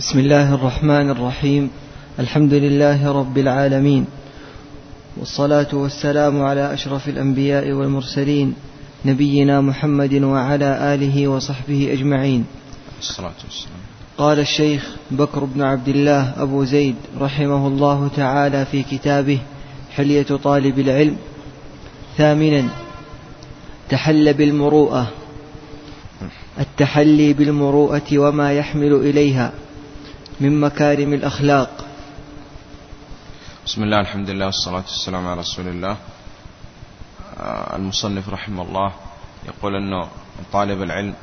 بسم الله الرحمن الرحيم. الحمد لله رب العالمين. والصلاة والسلام على أشرف الأنبياء والمرسلين نبينا محمد وعلى آله وصحبه أجمعين. الصلاة والسلام. قال الشيخ بكر بن عبد الله أبو زيد رحمه الله تعالى في كتابه حلية طالب العلم. ثامنا تحل بالمروءة. التحلي بالمروءة وما يحمل إليها. من مكارم الأخلاق. بسم الله الحمد لله والصلاة والسلام على رسول الله. آه، المصنف رحمه الله يقول أنه طالب العلم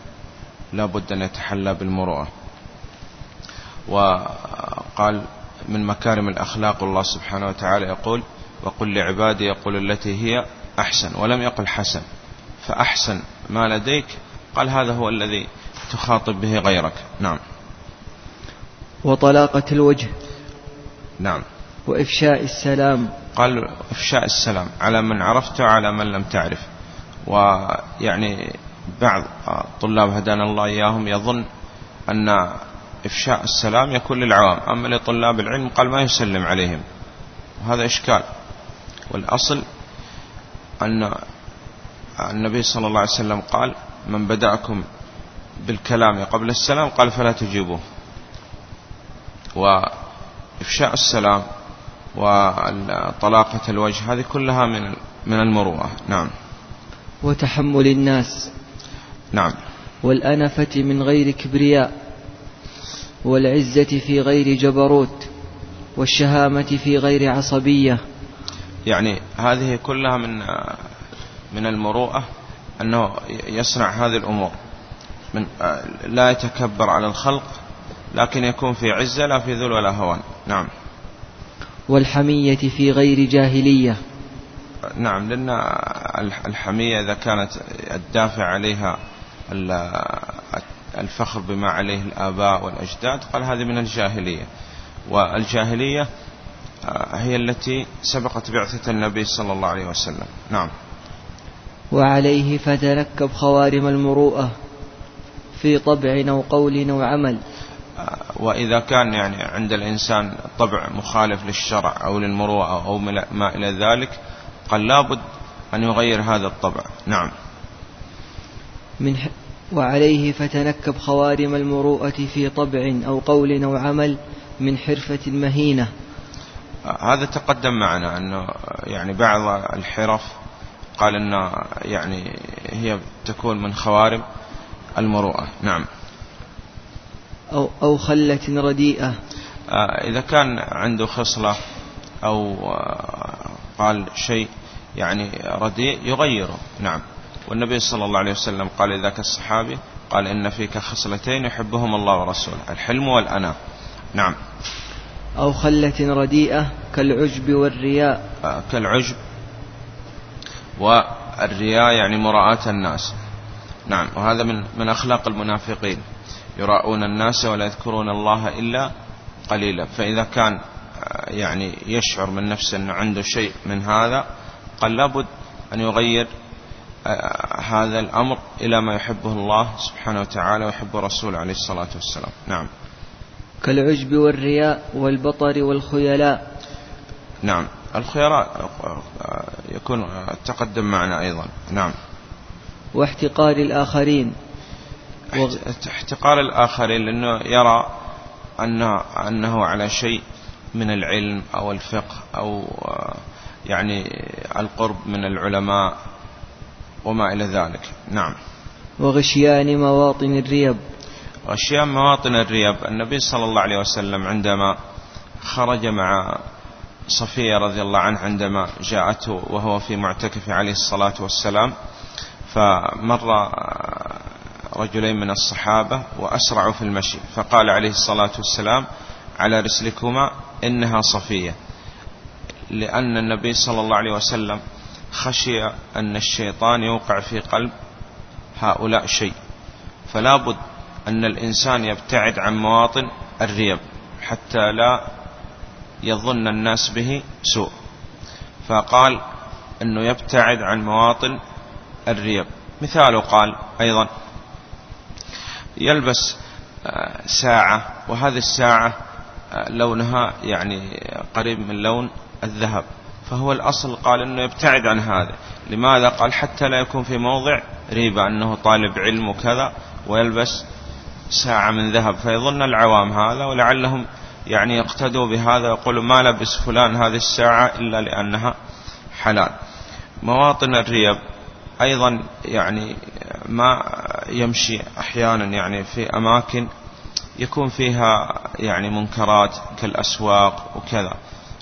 لا بد أن يتحلى بالمروءة. وقال من مكارم الأخلاق الله سبحانه وتعالى يقول وقل لعبادي يقول التي هي أحسن ولم يقل حسن. فأحسن ما لديك؟ قال هذا هو الذي تخاطب به غيرك. نعم. وطلاقة الوجه. نعم. وإفشاء السلام. قال إفشاء السلام على من عرفته وعلى من لم تعرف. ويعني بعض طلاب هدانا الله إياهم يظن أن إفشاء السلام يكون للعوام. أما لطلاب العلم قال ما يسلم عليهم. وهذا إشكال. والأصل أن النبي صلى الله عليه وسلم قال من بدأكم بالكلام قبل السلام قال فلا تجيبوه. وإفشاء السلام وطلاقة الوجه هذه كلها من من المروءة. نعم. وتحمل الناس. نعم. والأنفة من غير كبرياء والعزة في غير جبروت والشهامة في غير عصبية. يعني هذه كلها من من المروءة أنه يصنع هذه الأمور. من لا يتكبر على الخلق لكن يكون في عزة لا في ذل ولا هوان. نعم. والحمية في غير جاهلية. نعم لأن الحمية إذا كانت الدافع عليها الفخر بما عليه الآباء والأجداد قال هذه من الجاهلية. والجاهلية آه، هي التي سبقت بعثة النبي صلى الله عليه وسلم. نعم. وعليه فتركب خوارم المروءة في طبع أو قول أو عمل. وإذا كان يعني عند الإنسان طبع مخالف للشرع أو للمروءة أو ما إلى ذلك قال لابد أن يغير هذا الطبع. نعم. من وعليه فتنكب خوارم المروءة في طبع أو قول أو عمل من حرفة مهينة هذا تقدم معنا أنه يعني بعض الحرف قال أنه يعني هي تكون من خوارم المروءة. نعم. أو, أو خلة رديئة. آه، إذا كان عنده خصلة أو آه، قال شيء يعني رديء يغيره. نعم. والنبي صلى الله عليه وسلم قال ذاك الصحابي قال إن فيك خصلتين يحبهم الله ورسوله الحلم والأنا نعم. أو خلة رديئة كالعجب والرياء. آه، كالعجب والرياء يعني مراءة الناس. نعم. وهذا من من أخلاق المنافقين. يراؤون الناس ولا يذكرون الله إلا قليلا. فإذا كان آه، يعني يشعر من نفسه أنه عنده شيء من هذا قال لابد أن يغير آه، هذا الأمر إلى ما يحبه الله سبحانه وتعالى ويحب رسوله عليه الصلاة والسلام. نعم. كالعجب والرياء والبطر والخيلاء. نعم. الخيلاء آه، يكون تقدم معنا أيضا. نعم. واحتقار الآخرين. احتقار الآخرين لأنه يرى أنه, أنه على شيء من العلم أو الفقه أو يعني القرب من العلماء وما إلى ذلك. نعم. وغشيان مواطن الريب. غشيان مواطن الريب. النبي صلى الله عليه وسلم عندما خرج مع صفية رضي الله عنه عندما جاءته وهو في معتكف عليه الصلاة والسلام فمر رجلين من الصحابة وأسرعوا في المشي. فقال عليه الصلاة والسلام على رسلكما إنها صفية لأن النبي صلى الله عليه وسلم خشي أن الشيطان يوقع في قلب هؤلاء شيء. فلا بد أن الإنسان يبتعد عن مواطن الريب حتى لا يظن الناس به سوء. فقال أنه يبتعد عن مواطن الريب. مثاله قال أيضا يلبس ساعة وهذه الساعة لونها يعني قريب من لون الذهب. فهو الأصل قال أنه يبتعد عن هذا. لماذا قال؟ حتى لا يكون في موضع ريبة أنه طالب علم وكذا ويلبس ساعة من ذهب. فيظن العوام هذا ولعلهم يعني يقتدوا بهذا ويقولوا ما لبس فلان هذه الساعة إلا لأنها حلال. مواطن الريب أيضا يعني ما يمشي أحيانا يعني في أماكن يكون فيها يعني منكرات كالأسواق وكذا.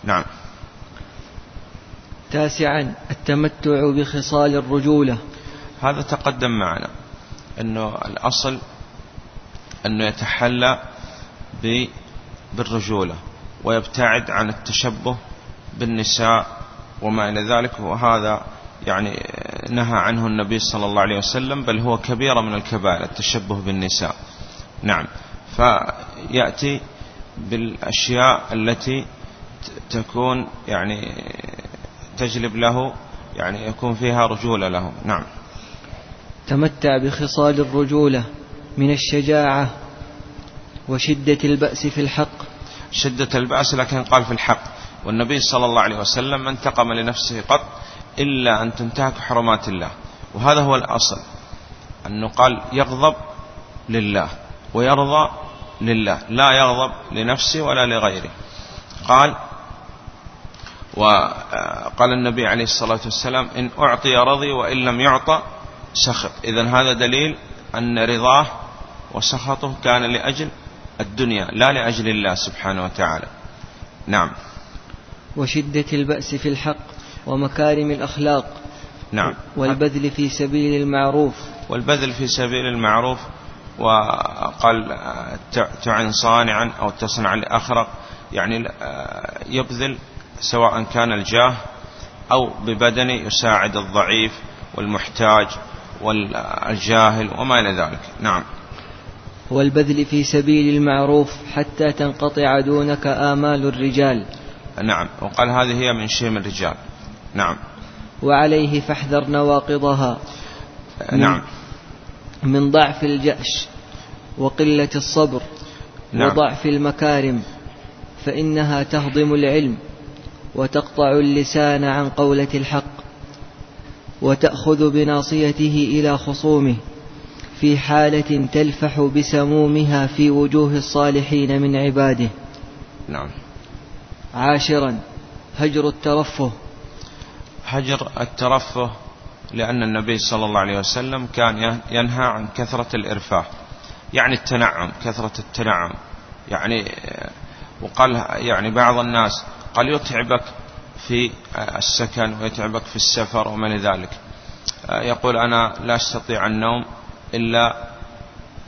نعم. تاسعا التمتع بخصال الرجولة. هذا تقدم معنا أنه الأصل أنه يتحلى بالرجولة ويبتعد عن التشبه بالنساء وما إلى ذلك وهذا يعني نهى عنه النبي صلى الله عليه وسلم بل هو كبيرة من الكبائر التشبه بالنساء. نعم. فيأتي بالأشياء التي تكون يعني تجلب له يعني يكون فيها رجولة له. نعم. تمتع بخصال الرجولة من الشجاعة وشدة البأس في الحق. شدة البأس لكن قال في الحق. والنبي صلى الله عليه وسلم ما انتقم لنفسه قط إلا أن تنتهك حرمات الله. وهذا هو الأصل. أنه قال يغضب لله ويرضى لله. لا يغضب لنفسه ولا لغيره. قال وقال النبي عليه الصلاة والسلام إن أعطي رضي وإن لم يعطى سخط. إذا هذا دليل أن رضاه وسخطه كان لأجل الدنيا لا لأجل الله سبحانه وتعالى. نعم. وشدة البأس في الحق. ومكارم الأخلاق نعم. والبذل في سبيل المعروف. والبذل في سبيل المعروف وقال تعن صانعا أو تصنع لأخرق يعني يبذل سواء كان الجاه أو ببدنه يساعد الضعيف والمحتاج والجاهل وما إلى ذلك. نعم. والبذل في سبيل المعروف حتى تنقطع دونك آمال الرجال. نعم. وقال هذه هي من شيم الرجال. نعم. وعليه فاحذر نواقضها. نعم. من ضعف الجأش وقلة الصبر نعم. وضعف المكارم فإنها تهضم العلم وتقطع اللسان عن قولة الحق وتأخذ بناصيته إلى خصومه في حالة تلفح بسمومها في وجوه الصالحين من عباده. نعم. عاشرا هجر الترفه هجر الترفه لأن النبي صلى الله عليه وسلم كان ينهى عن كثرة الإرفاه. يعني التنعم كثرة التنعم. يعني وقال يعني بعض الناس قال يتعبك في السكن ويتعبك في السفر وما ذلك. يقول أنا لا أستطيع النوم إلا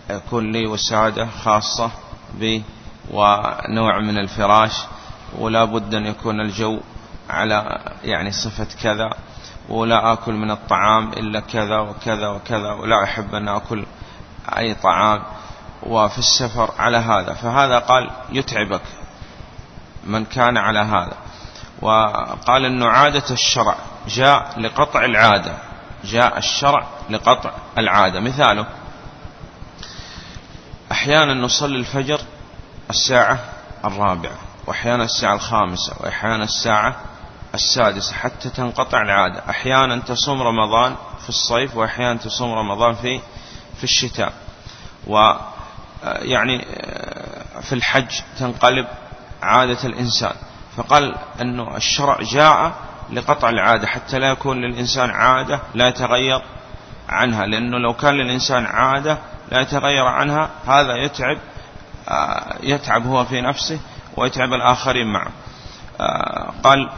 يكون لي وسادة خاصة بي ونوع من الفراش ولا بد أن يكون الجو على يعني صفة كذا ولا آكل من الطعام إلا كذا وكذا وكذا ولا أحب أن أكل أي طعام وفي السفر على هذا. فهذا قال يتعبك من كان على هذا. وقال أنه عادة الشرع جاء لقطع العادة. جاء الشرع لقطع العادة. مثاله أحيانا نصلي الفجر الساعة الرابعة وأحيانا الساعة الخامسة وأحيانا الساعة السادسة حتى تنقطع العادة. أحيانا تصوم رمضان في الصيف وأحيانا تصوم رمضان في في الشتاء. ويعني في الحج تنقلب عادة الإنسان. فقال أنه الشرع جاء لقطع العادة حتى لا يكون للإنسان عادة لا يتغير عنها. لأنه لو كان للإنسان عادة لا يتغير عنها هذا يتعب يتعب هو في نفسه ويتعب الآخرين معه. قال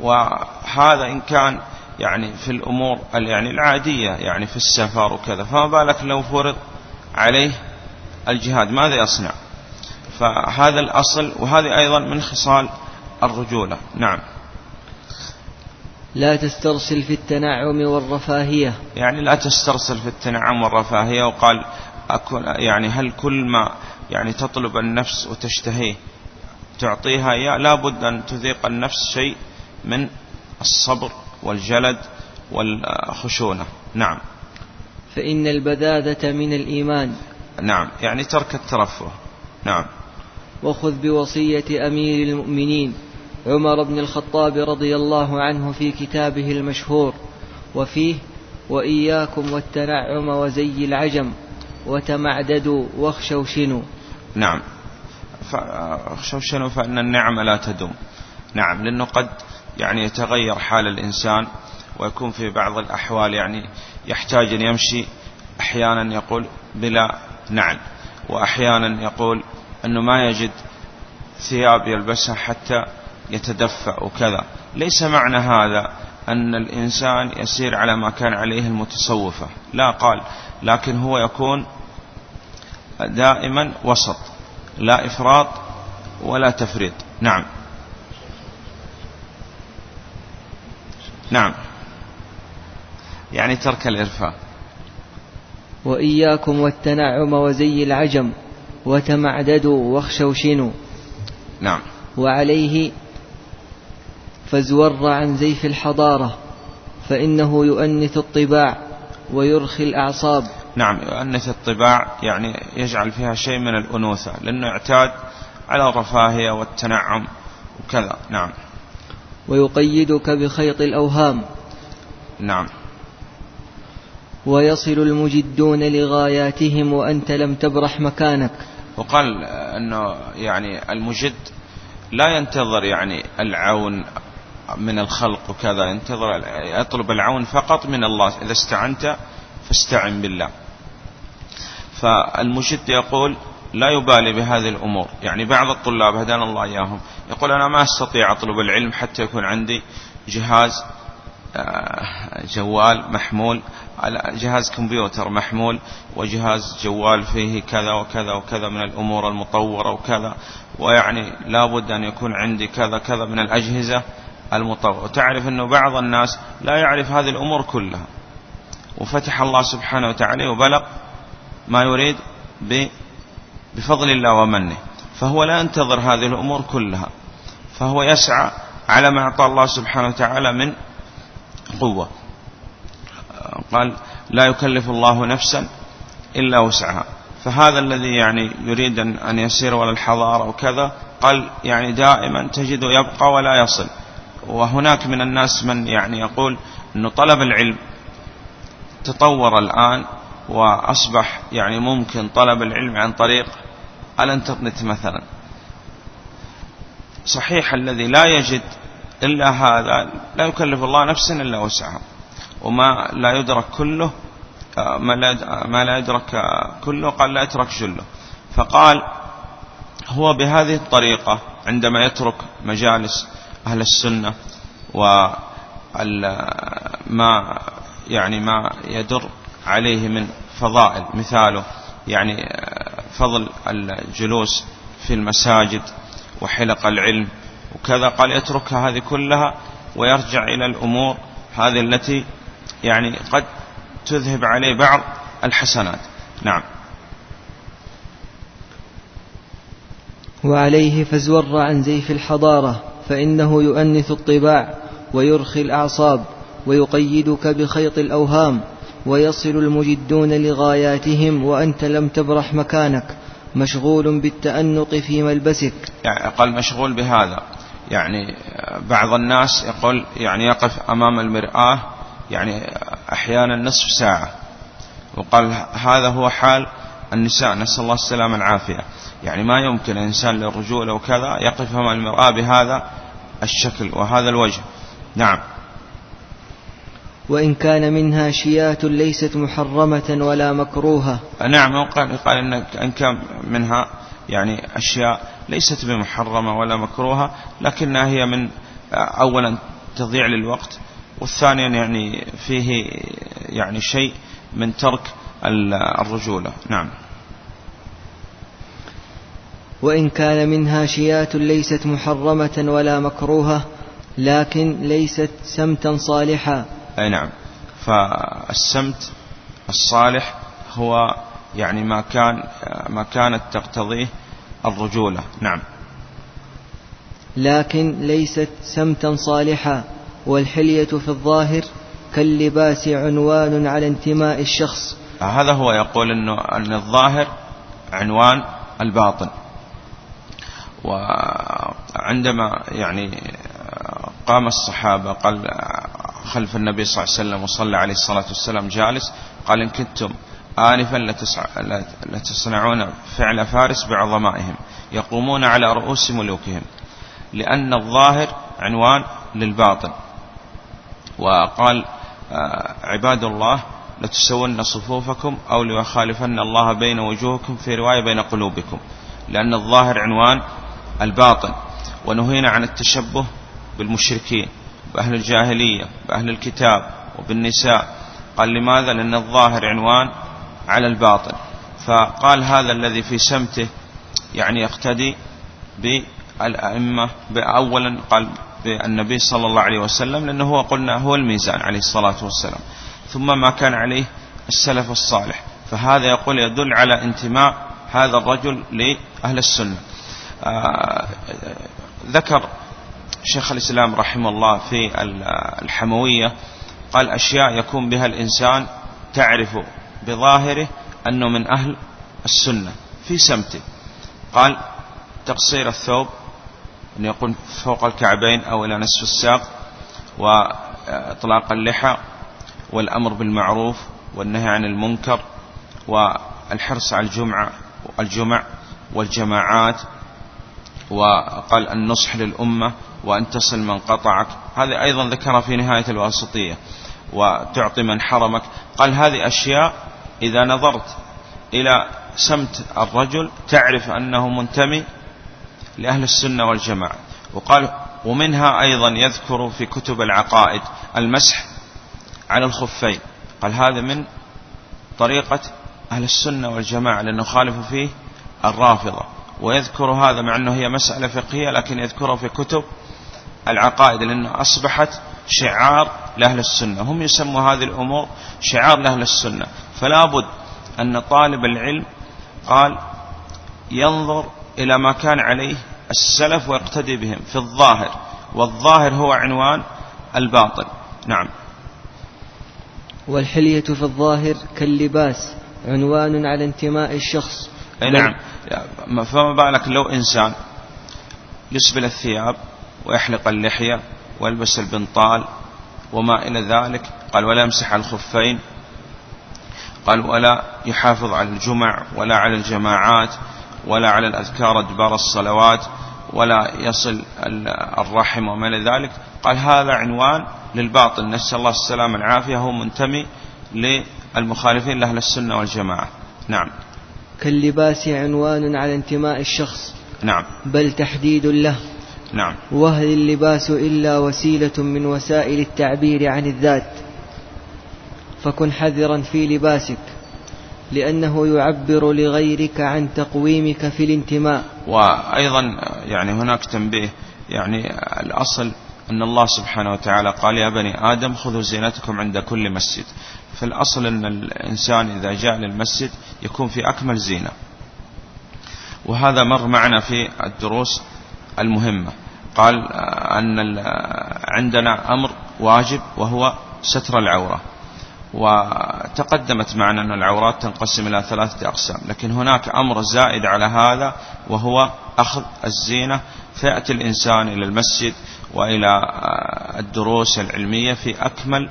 وهذا إن كان يعني في الأمور يعني العادية يعني في السفر وكذا فما بالك لو فرض عليه الجهاد؟ ماذا يصنع؟ فهذا الأصل وهذه أيضا من خصال الرجولة. نعم. لا تسترسل في التنعم والرفاهية. يعني لا تسترسل في التنعم والرفاهية وقال أكون يعني هل كل ما يعني تطلب النفس وتشتهيه تعطيها إياه. لابد أن تذيق النفس شيء من الصبر والجلد والخشونة. نعم. فإن البذاذة من الإيمان. نعم. يعني ترك الترفه. نعم. وخذ بوصية أمير المؤمنين. عمر بن الخطاب رضي الله عنه في كتابه المشهور. وفيه وإياكم والتنعم وزي العجم. وتمعددوا واخشوشنوا نعم. فاخشوشنوا فإن النعم لا تدوم. نعم لأنه قد يعني يتغير حال الإنسان ويكون في بعض الأحوال يعني يحتاج أن يمشي أحيانا يقول بلا نعل وأحيانا يقول أنه ما يجد ثياب يلبسها حتى يتدفأ وكذا. ليس معنى هذا أن الإنسان يسير على ما كان عليه المتصوفة. لا قال لكن هو يكون دائما وسط. لا إفراط ولا تفريط. نعم. نعم. يعني ترك الإرفاق وإياكم والتنعم وزي العجم وتمعددوا واخشوشنوا نعم. وعليه فازور عن زيف الحضارة فإنه يؤنث الطباع ويرخي الأعصاب. نعم يؤنث الطباع يعني يجعل فيها شيء من الأنوثة لأنه اعتاد على الرفاهية والتنعم وكذا. نعم. ويقيدك بخيط الأوهام. نعم. ويصل المجدون لغاياتهم وأنت لم تبرح مكانك. وقال أنه يعني المجد لا ينتظر يعني العون من الخلق وكذا ينتظر يطلب العون فقط من الله. إذا استعنت فاستعن بالله. فالمجد يقول لا يبالي بهذه الأمور. يعني بعض الطلاب هدانا الله إياهم يقول أنا ما أستطيع أطلب العلم حتى يكون عندي جهاز آه، جوال محمول جهاز كمبيوتر محمول وجهاز جوال فيه كذا وكذا وكذا من الأمور المطورة وكذا ويعني لابد أن يكون عندي كذا كذا من الأجهزة المطورة. وتعرف أنه بعض الناس لا يعرف هذه الأمور كلها. وفتح الله سبحانه وتعالى وبلغ ما يريد بفضل الله ومنه. فهو لا ينتظر هذه الأمور كلها. فهو يسعى على ما أعطى الله سبحانه وتعالى من قوة. قال لا يكلف الله نفسا إلا وسعها. فهذا الذي يعني يريد أن يسير ولا الحضارة وكذا قال يعني دائما تجد يبقى ولا يصل. وهناك من الناس من يعني يقول أنه طلب العلم تطور الآن وأصبح يعني ممكن طلب العلم عن طريق الانترنت مثلا. صحيح الذي لا يجد إلا هذا لا يكلف الله نفسا إلا وسعها. وما لا يدرك كله ما لا يدرك كله قال لا يترك جله. فقال هو بهذه الطريقة عندما يترك مجالس أهل السنة وما يعني ما يدر عليه من فضائل. مثاله يعني فضل الجلوس في المساجد وحلق العلم وكذا قال يتركها هذه كلها ويرجع إلى الأمور هذه التي يعني قد تذهب عليه بعض الحسنات. نعم. وعليه فازور عن زيف الحضارة فإنه يؤنث الطباع ويرخي الأعصاب ويقيدك بخيط الأوهام. ويصل المجدون لغاياتهم وأنت لم تبرح مكانك مشغول بالتأنق في ملبسك. يعني قال مشغول بهذا. يعني بعض الناس يقول يعني يقف أمام المرآة يعني أحيانا نصف ساعة. وقال هذا هو حال النساء نسأل الله السلامة والعافية. يعني ما يمكن إنسان للرجولة وكذا يقف أمام المرآة بهذا الشكل وهذا الوجه. نعم. وإن كان منها شيات ليست محرمة ولا مكروهة. نعم قال قال إن كان منها يعني أشياء ليست بمحرمة ولا مكروهة لكنها هي من أولا تضيع للوقت والثانيا يعني فيه يعني شيء من ترك الرجولة. نعم. وإن كان منها شيات ليست محرمة ولا مكروهة لكن ليست سمتا صالحا. أي نعم. فالسمت الصالح هو يعني ما كان ما كانت تقتضيه الرجولة. نعم. لكن ليست سمتا صالحا والحلية في الظاهر كاللباس عنوان على انتماء الشخص. هذا هو يقول إنه أن الظاهر عنوان الباطن. وعندما يعني قام الصحابة قال خلف النبي صلى الله عليه وسلم وصلى عليه الصلاة والسلام جالس قال إن كنتم آنفا لتصنعون فعل فارس بعظمائهم يقومون على رؤوس ملوكهم لأن الظاهر عنوان للباطن. وقال آه، عباد الله لتسون صفوفكم أو ليخالفن الله بين وجوهكم في رواية بين قلوبكم لأن الظاهر عنوان الباطن. ونهينا عن التشبه بالمشركين. بأهل الجاهلية بأهل الكتاب وبالنساء. قال لماذا؟ لأن الظاهر عنوان على الباطن. فقال هذا الذي في سمته يعني يقتدي بالأئمة أولا قال بالنبي صلى الله عليه وسلم لأنه هو قلنا هو الميزان عليه الصلاة والسلام. ثم ما كان عليه السلف الصالح. فهذا يقول يدل على انتماء هذا الرجل لأهل السنة. آه، ذكر شيخ الإسلام رحمه الله في الحموية قال أشياء يكون بها الإنسان تعرف بظاهره أنه من أهل السنة في سمته. قال تقصير الثوب أن يكون فوق الكعبين أو إلى نصف الساق وإطلاق اللحى والأمر بالمعروف والنهي عن المنكر والحرص على الجمعة الجمع والجماعات وقال النصح للأمة وأن تصل من قطعك. هذا أيضا ذكر في نهاية الواسطية. وتعطي من حرمك. قال هذه أشياء إذا نظرت إلى سمت الرجل تعرف أنه منتمي لأهل السنة والجماعة. وقال ومنها أيضا يذكر في كتب العقائد المسح على الخفين. قال هذا من طريقة أهل السنة والجماعة لأنه خالف فيه الرافضة. ويذكر هذا مع أنه هي مسألة فقهية لكن يذكره في كتب العقائد لأنه أصبحت شعار لأهل السنة. هم يسموا هذه الأمور شعار لأهل السنة. فلا بد أن طالب العلم قال ينظر إلى ما كان عليه السلف ويقتدي بهم في الظاهر والظاهر هو عنوان الباطن نعم. والحلية في الظاهر كاللباس عنوان على انتماء الشخص. أي نعم. فما بالك لو إنسان يسبل الثياب ويحلق اللحية ويلبس البنطال وما إلى ذلك؟ قال ولا يمسح الخفين. قال ولا يحافظ على الجمع ولا على الجماعات ولا على الأذكار أدبار الصلوات ولا يصل الرحم وما إلى ذلك. قال هذا عنوان للباطل. نسأل الله السلامة والعافية. هو منتمي للمخالفين لأهل السنة والجماعة. نعم. كاللباس عنوان على انتماء الشخص. نعم. بل تحديد له. نعم. وهل اللباس إلا وسيلة من وسائل التعبير عن الذات؟ فكن حذرا في لباسك لأنه يعبر لغيرك عن تقويمك في الانتماء. وأيضا يعني هناك تنبيه يعني الأصل أن الله سبحانه وتعالى قال يا بني آدم خذوا زينتكم عند كل مسجد. فالأصل أن الإنسان إذا جاء للمسجد يكون في أكمل زينة. وهذا مر معنا في الدروس المهمة. قال أن عندنا أمر واجب وهو ستر العورة. وتقدمت معنا أن العورات تنقسم إلى ثلاثة أقسام. لكن هناك أمر زائد على هذا وهو أخذ الزينة فيأتي الإنسان إلى المسجد وإلى الدروس العلمية في أكمل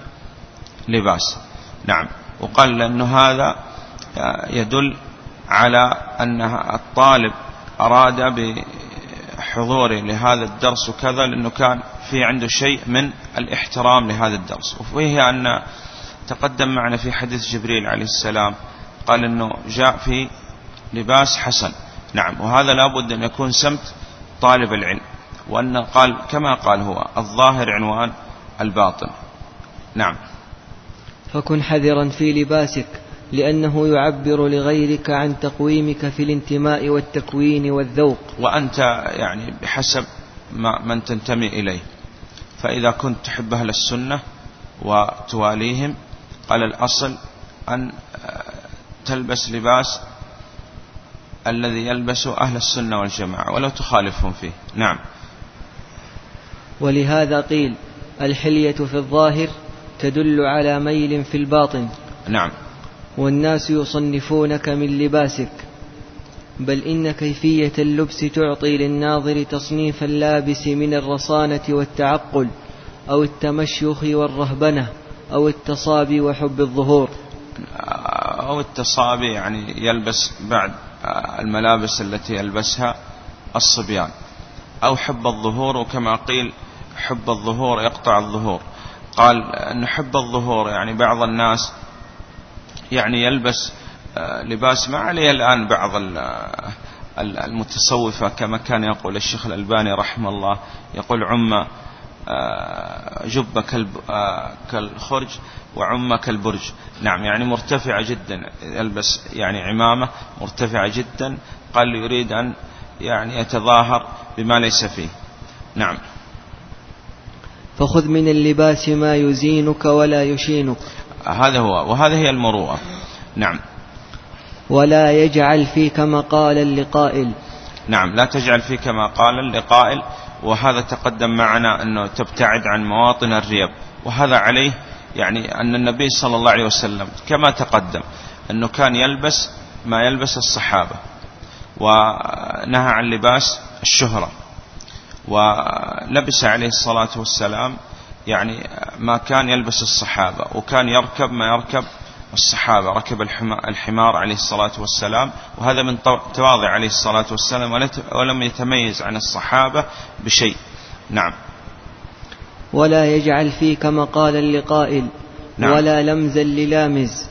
لباس. نعم. وقال لأن هذا يدل على أن الطالب أراد بحضوره لهذا الدرس وكذا لأنه كان في عنده شيء من الاحترام لهذا الدرس. وفيه أن تقدم معنا في حديث جبريل عليه السلام قال أنه جاء في لباس حسن. نعم. وهذا لابد أن يكون سمت طالب العلم وأن قال كما قال هو الظاهر عنوان الباطن. نعم. فكن حذرا في لباسك لأنه يعبر لغيرك عن تقويمك في الانتماء والتكوين والذوق. وأنت يعني بحسب ما من تنتمي إليه. فإذا كنت تحب أهل السنة وتواليهم قال الأصل أن تلبس لباس الذي يلبسه أهل السنة والجماعة ولو تخالفهم فيه. نعم. ولهذا قيل الحلية في الظاهر تدل على ميل في الباطن. نعم. والناس يصنفونك من لباسك بل إن كيفية اللبس تعطي للناظر تصنيف اللابس من الرصانة والتعقل أو التمشيخ والرهبنة أو التصابي وحب الظهور. أو التصابي يعني يلبس بعد الملابس التي يلبسها الصبيان أو حب الظهور وكما قيل حب الظهور يقطع الظهور. قال أن حب الظهور يعني بعض الناس يعني يلبس آه، لباس ما عليه الآن بعض المتصوفة كما كان يقول الشيخ الألباني رحمه الله يقول عم آه، جب آه، كالخرج وعم كالبرج نعم يعني مرتفعة جدا يلبس يعني عمامة مرتفعة جدا قال يريد أن يعني يتظاهر بما ليس فيه. نعم. فخذ من اللباس ما يزينك ولا يشينك. هذا هو وهذه هي المروءة. نعم. ولا يجعل فيك مقالا لقائل. نعم لا تجعل فيك مقالا لقائل. وهذا تقدم معنا أنه تبتعد عن مواطن الريب. وهذا عليه يعني أن النبي صلى الله عليه وسلم كما تقدم أنه كان يلبس ما يلبس الصحابة. ونهى عن لباس الشهرة. ولبس عليه الصلاة والسلام يعني ما كان يلبس الصحابة وكان يركب ما يركب الصحابة ركب الحمار عليه الصلاة والسلام وهذا من تواضع عليه الصلاة والسلام ولم يتميز عن الصحابة بشيء نعم ولا يجعل فيك مقالا لقائل نعم. ولا لمزا للامز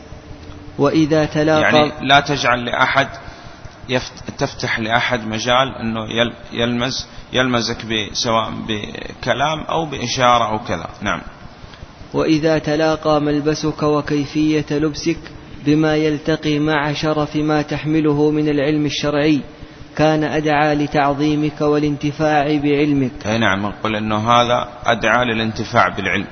وإذا تلاقى يعني لا تجعل لأحد تفتح لأحد مجال أنه يلمز يلمزك سواء بكلام أو بإشارة أو كذا. نعم. وإذا تلاقى ملبسك وكيفية لبسك بما يلتقي مع شرف ما تحمله من العلم الشرعي كان أدعى لتعظيمك والانتفاع بعلمك. أي نعم نقول أنه هذا أدعى للانتفاع بالعلم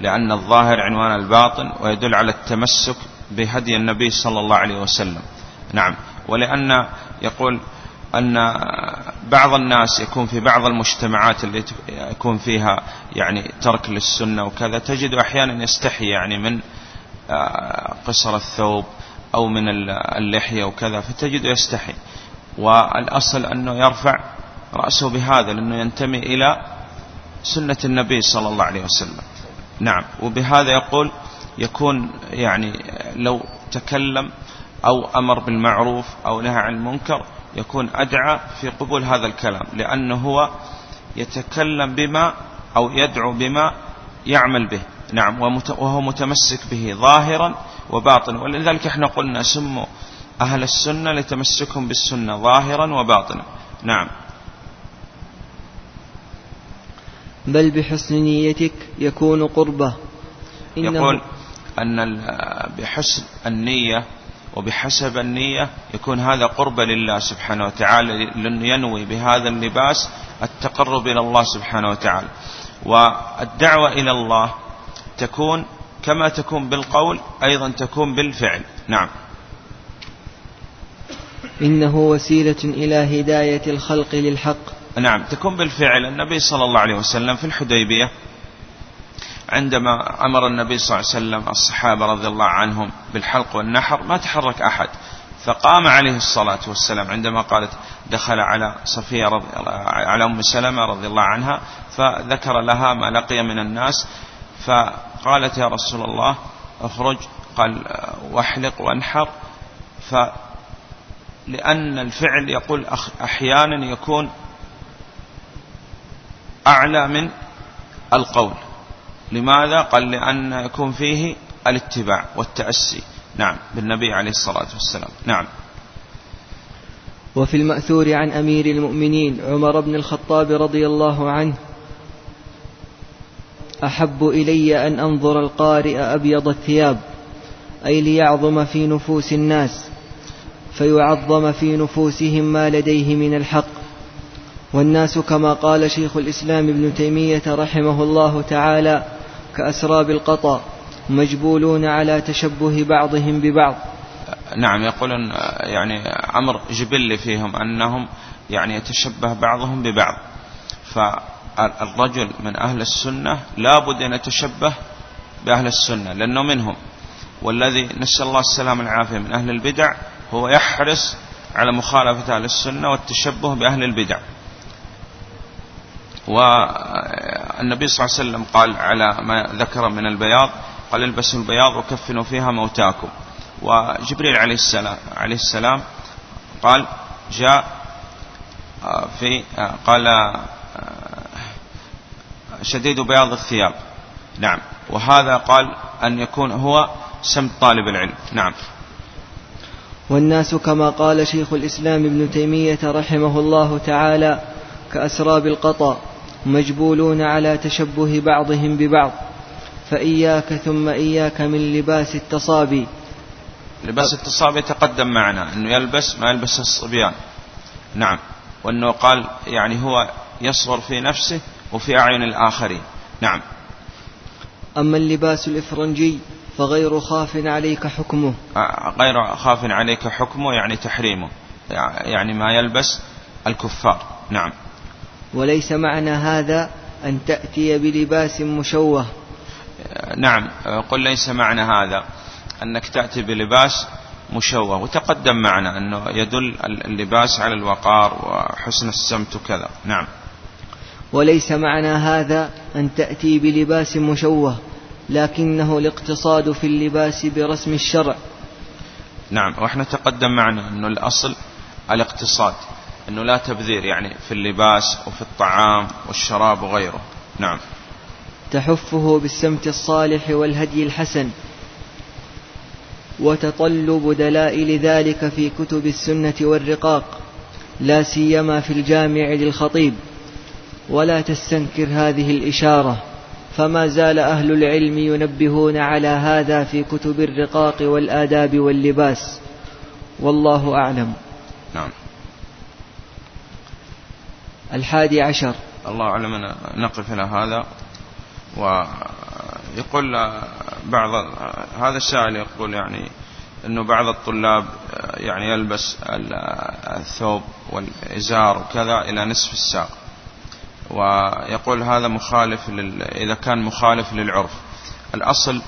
لأن الظاهر عنوان الباطن ويدل على التمسك بهدي النبي صلى الله عليه وسلم. نعم. ولأن يقول أن بعض الناس يكون في بعض المجتمعات اللي يكون فيها يعني ترك للسنة وكذا تجد أحيانا يستحي يعني من آه، قصر الثوب أو من اللحية وكذا فتجد يستحي. والأصل أنه يرفع رأسه بهذا لأنه ينتمي إلى سنة النبي صلى الله عليه وسلم. نعم. وبهذا يقول يكون يعني لو تكلم أو أمر بالمعروف أو نهى عن المنكر يكون أدعى في قبول هذا الكلام لأنه هو يتكلم بما أو يدعو بما يعمل به. نعم وهو متمسك به ظاهرا وباطنا. ولذلك إحنا قلنا سموا أهل السنة لتمسكهم بالسنة ظاهرا وباطنا. نعم. بل بحسن نيتك يكون قربة. يقول أن بحسن النية وبحسب النية يكون هذا قرب لله سبحانه وتعالى لأنه ينوي بهذا اللباس التقرب إلى الله سبحانه وتعالى. والدعوة إلى الله تكون كما تكون بالقول أيضا تكون بالفعل. نعم. إنه وسيلة إلى هداية الخلق للحق. نعم تكون بالفعل. النبي صلى الله عليه وسلم في الحديبية عندما أمر النبي صلى الله عليه وسلم الصحابة رضي الله عنهم بالحلق والنحر ما تحرك أحد. فقام عليه الصلاة والسلام عندما قالت دخل على صفية رضي على أم سلمة رضي الله عنها فذكر لها ما لقي من الناس. فقالت يا رسول الله اخرج قال واحلق وانحر. فلأن الفعل يقول أحيانا يكون أعلى من القول. لماذا؟ قال لأن يكون فيه الاتباع والتأسي. نعم بالنبي عليه الصلاة والسلام. نعم. وفي المأثور عن أمير المؤمنين عمر بن الخطاب رضي الله عنه أحب إلي أن أنظر القارئ أبيض الثياب أي ليعظم في نفوس الناس فيعظم في نفوسهم ما لديه من الحق. والناس كما قال شيخ الإسلام ابن تيمية رحمه الله تعالى كأسراب القطا مجبولون على تشبه بعضهم ببعض. نعم يقولون يعني أمر جبل فيهم أنهم يعني يتشبه بعضهم ببعض. فالرجل من أهل السنة لابد أن يتشبه بأهل السنة لأنه منهم. والذي نسأل الله السلام والعافية من أهل البدع هو يحرص على مخالفة أهل السنة والتشبه بأهل البدع. والنبي صلى الله عليه وسلم قال على ما ذكر من البياض قال البسوا البياض وكفنوا فيها موتاكم. وجبريل عليه السلام عليه السلام قال جاء آه، في آه، قال آه، شديد بياض الثياب. نعم. وهذا قال أن يكون هو سمت طالب العلم. نعم. والناس كما قال شيخ الإسلام ابن تيمية رحمه الله تعالى كأسراب القطا. مجبولون على تشبه بعضهم ببعض. فإياك ثم إياك من لباس التصابي لباس التصابي يتقدم معنا. أنه يلبس ما يلبس الصبيان. نعم. وأنه قال يعني هو يصغر في نفسه وفي أعين الآخرين. نعم. أما اللباس الإفرنجي فغير خاف عليك حكمه. غير خاف عليك حكمه يعني تحريمه. يعني ما يلبس الكفار. نعم. وليس معنى هذا أن تأتي بلباس مشوه. نعم قل ليس معنى هذا أنك تأتي بلباس مشوه. وتقدم معنا أنه يدل اللباس على الوقار وحسن السمت وكذا. نعم. وليس معنى هذا أن تأتي بلباس مشوه لكنه الاقتصاد في اللباس برسم الشرع. نعم وإحنا تقدم معنا أنه الأصل الاقتصاد. أنه لا تبذير يعني في اللباس وفي الطعام والشراب وغيره. نعم. تحفه بالسمت الصالح والهدي الحسن وتطلب دلائل ذلك في كتب السنة والرقاق لا سيما في الجامع للخطيب. ولا تستنكر هذه الإشارة فما زال أهل العلم ينبهون على هذا في كتب الرقاق والآداب واللباس. والله أعلم. نعم. الحادي عشر. الله أعلم نقف إلى هذا. ويقول بعض هذا السائل يقول يعني أنه بعض الطلاب يعني يلبس الثوب والإزار وكذا إلى نصف الساق. ويقول هذا مخالف لل... إذا كان مخالف للعرف. الأصل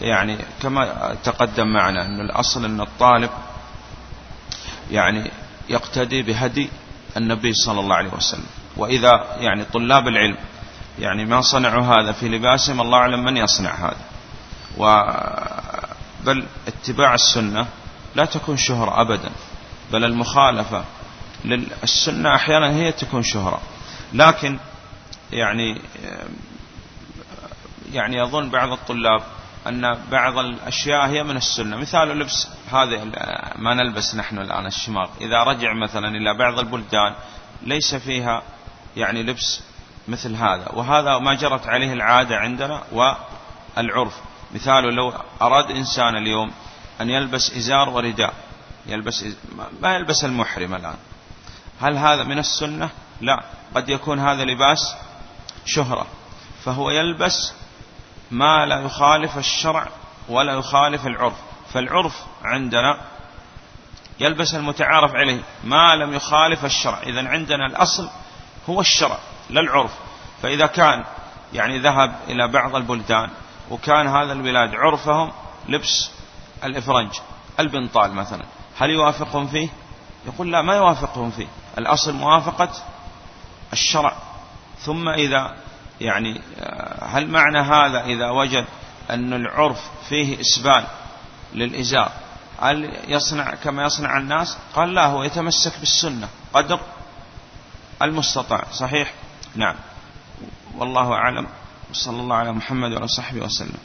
يعني كما تقدم معنا أن الأصل أن الطالب يعني يقتدي بهدي النبي صلى الله عليه وسلم. وإذا يعني طلاب العلم يعني ما صنعوا هذا في لباسهم الله أعلم من يصنع هذا. و بل اتباع السنة لا تكون شهرة أبدا. بل المخالفة للسنة أحيانا هي تكون شهرة. لكن يعني يعني يظن بعض الطلاب أن بعض الأشياء هي من السنة. مثال لبس هذا ما نلبس نحن الآن الشماغ إذا رجع مثلا إلى بعض البلدان ليس فيها يعني لبس مثل هذا. وهذا ما جرت عليه العادة عندنا والعرف. مثال لو أراد إنسان اليوم أن يلبس إزار ورداء يلبس ما يلبس المحرم الآن. هل هذا من السنة؟ لا. قد يكون هذا لباس شهرة. فهو يلبس ما لا يخالف الشرع ولا يخالف العرف. فالعرف عندنا يلبس المتعارف عليه. ما لم يخالف الشرع. إذا عندنا الأصل هو الشرع لا العرف. فإذا كان يعني ذهب إلى بعض البلدان وكان هذا البلاد عرفهم لبس الإفرنج البنطال مثلا. هل يوافقهم فيه؟ يقول لا ما يوافقهم فيه. الأصل موافقة الشرع. ثم إذا يعني هل معنى هذا إذا وجد أن العرف فيه إسبال للإزار. هل يصنع كما يصنع الناس؟ قال لا هو يتمسك بالسنة. قدر المستطاع. صحيح؟ نعم. والله أعلم. صلى الله على محمد وعلى صحبه وسلم.